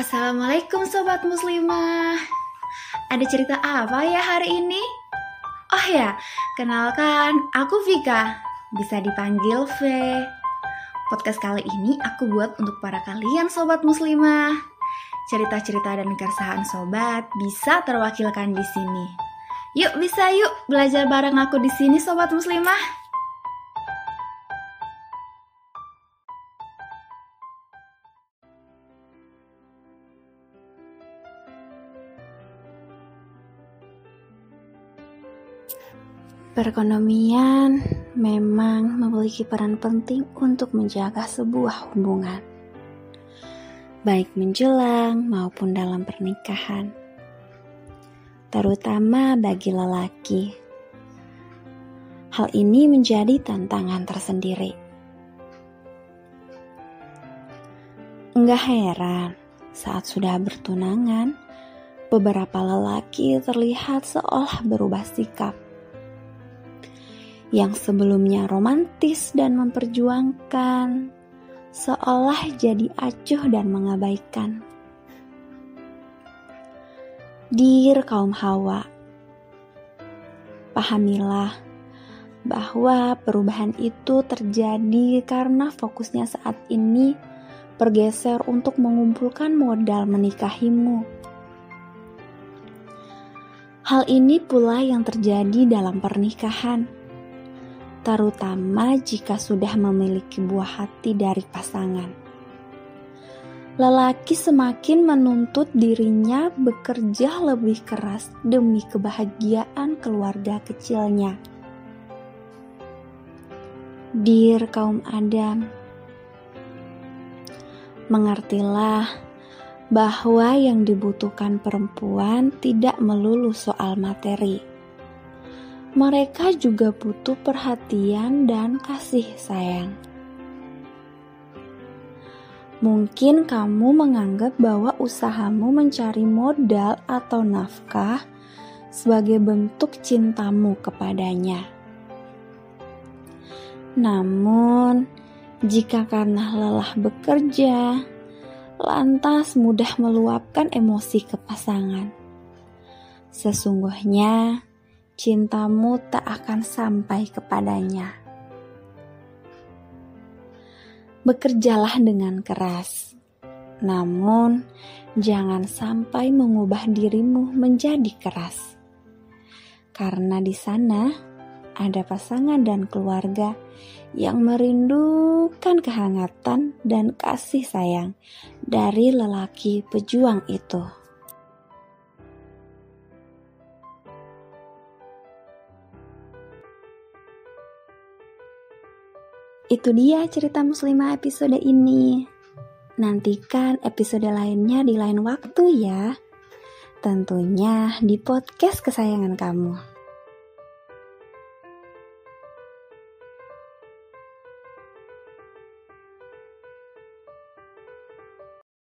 Assalamualaikum sobat muslimah. Ada cerita apa ya hari ini? Oh ya, kenalkan aku Vika. Bisa dipanggil V. Podcast kali ini aku buat untuk para kalian sobat muslimah. Cerita-cerita dan keresahan sobat bisa terwakilkan di sini. Yuk bisa yuk belajar bareng aku di sini sobat muslimah Perekonomian memang memiliki peran penting untuk menjaga sebuah hubungan, baik menjelang maupun dalam pernikahan, terutama bagi lelaki. Hal ini menjadi tantangan tersendiri. Enggak heran saat sudah bertunangan, beberapa lelaki terlihat seolah berubah sikap yang sebelumnya romantis dan memperjuangkan, seolah jadi acuh dan mengabaikan. Dir kaum Hawa, pahamilah bahwa perubahan itu terjadi karena fokusnya saat ini bergeser untuk mengumpulkan modal menikahimu. Hal ini pula yang terjadi dalam pernikahan terutama jika sudah memiliki buah hati dari pasangan. Lelaki semakin menuntut dirinya bekerja lebih keras demi kebahagiaan keluarga kecilnya. Dir kaum Adam, mengertilah bahwa yang dibutuhkan perempuan tidak melulu soal materi mereka juga butuh perhatian dan kasih sayang. Mungkin kamu menganggap bahwa usahamu mencari modal atau nafkah sebagai bentuk cintamu kepadanya. Namun, jika karena lelah bekerja, lantas mudah meluapkan emosi ke pasangan. Sesungguhnya, cintamu tak akan sampai kepadanya. Bekerjalah dengan keras, namun jangan sampai mengubah dirimu menjadi keras, karena di sana ada pasangan dan keluarga yang merindukan kehangatan dan kasih sayang dari lelaki pejuang itu. Itu dia cerita muslimah episode ini. Nantikan episode lainnya di lain waktu ya. Tentunya di podcast kesayangan kamu.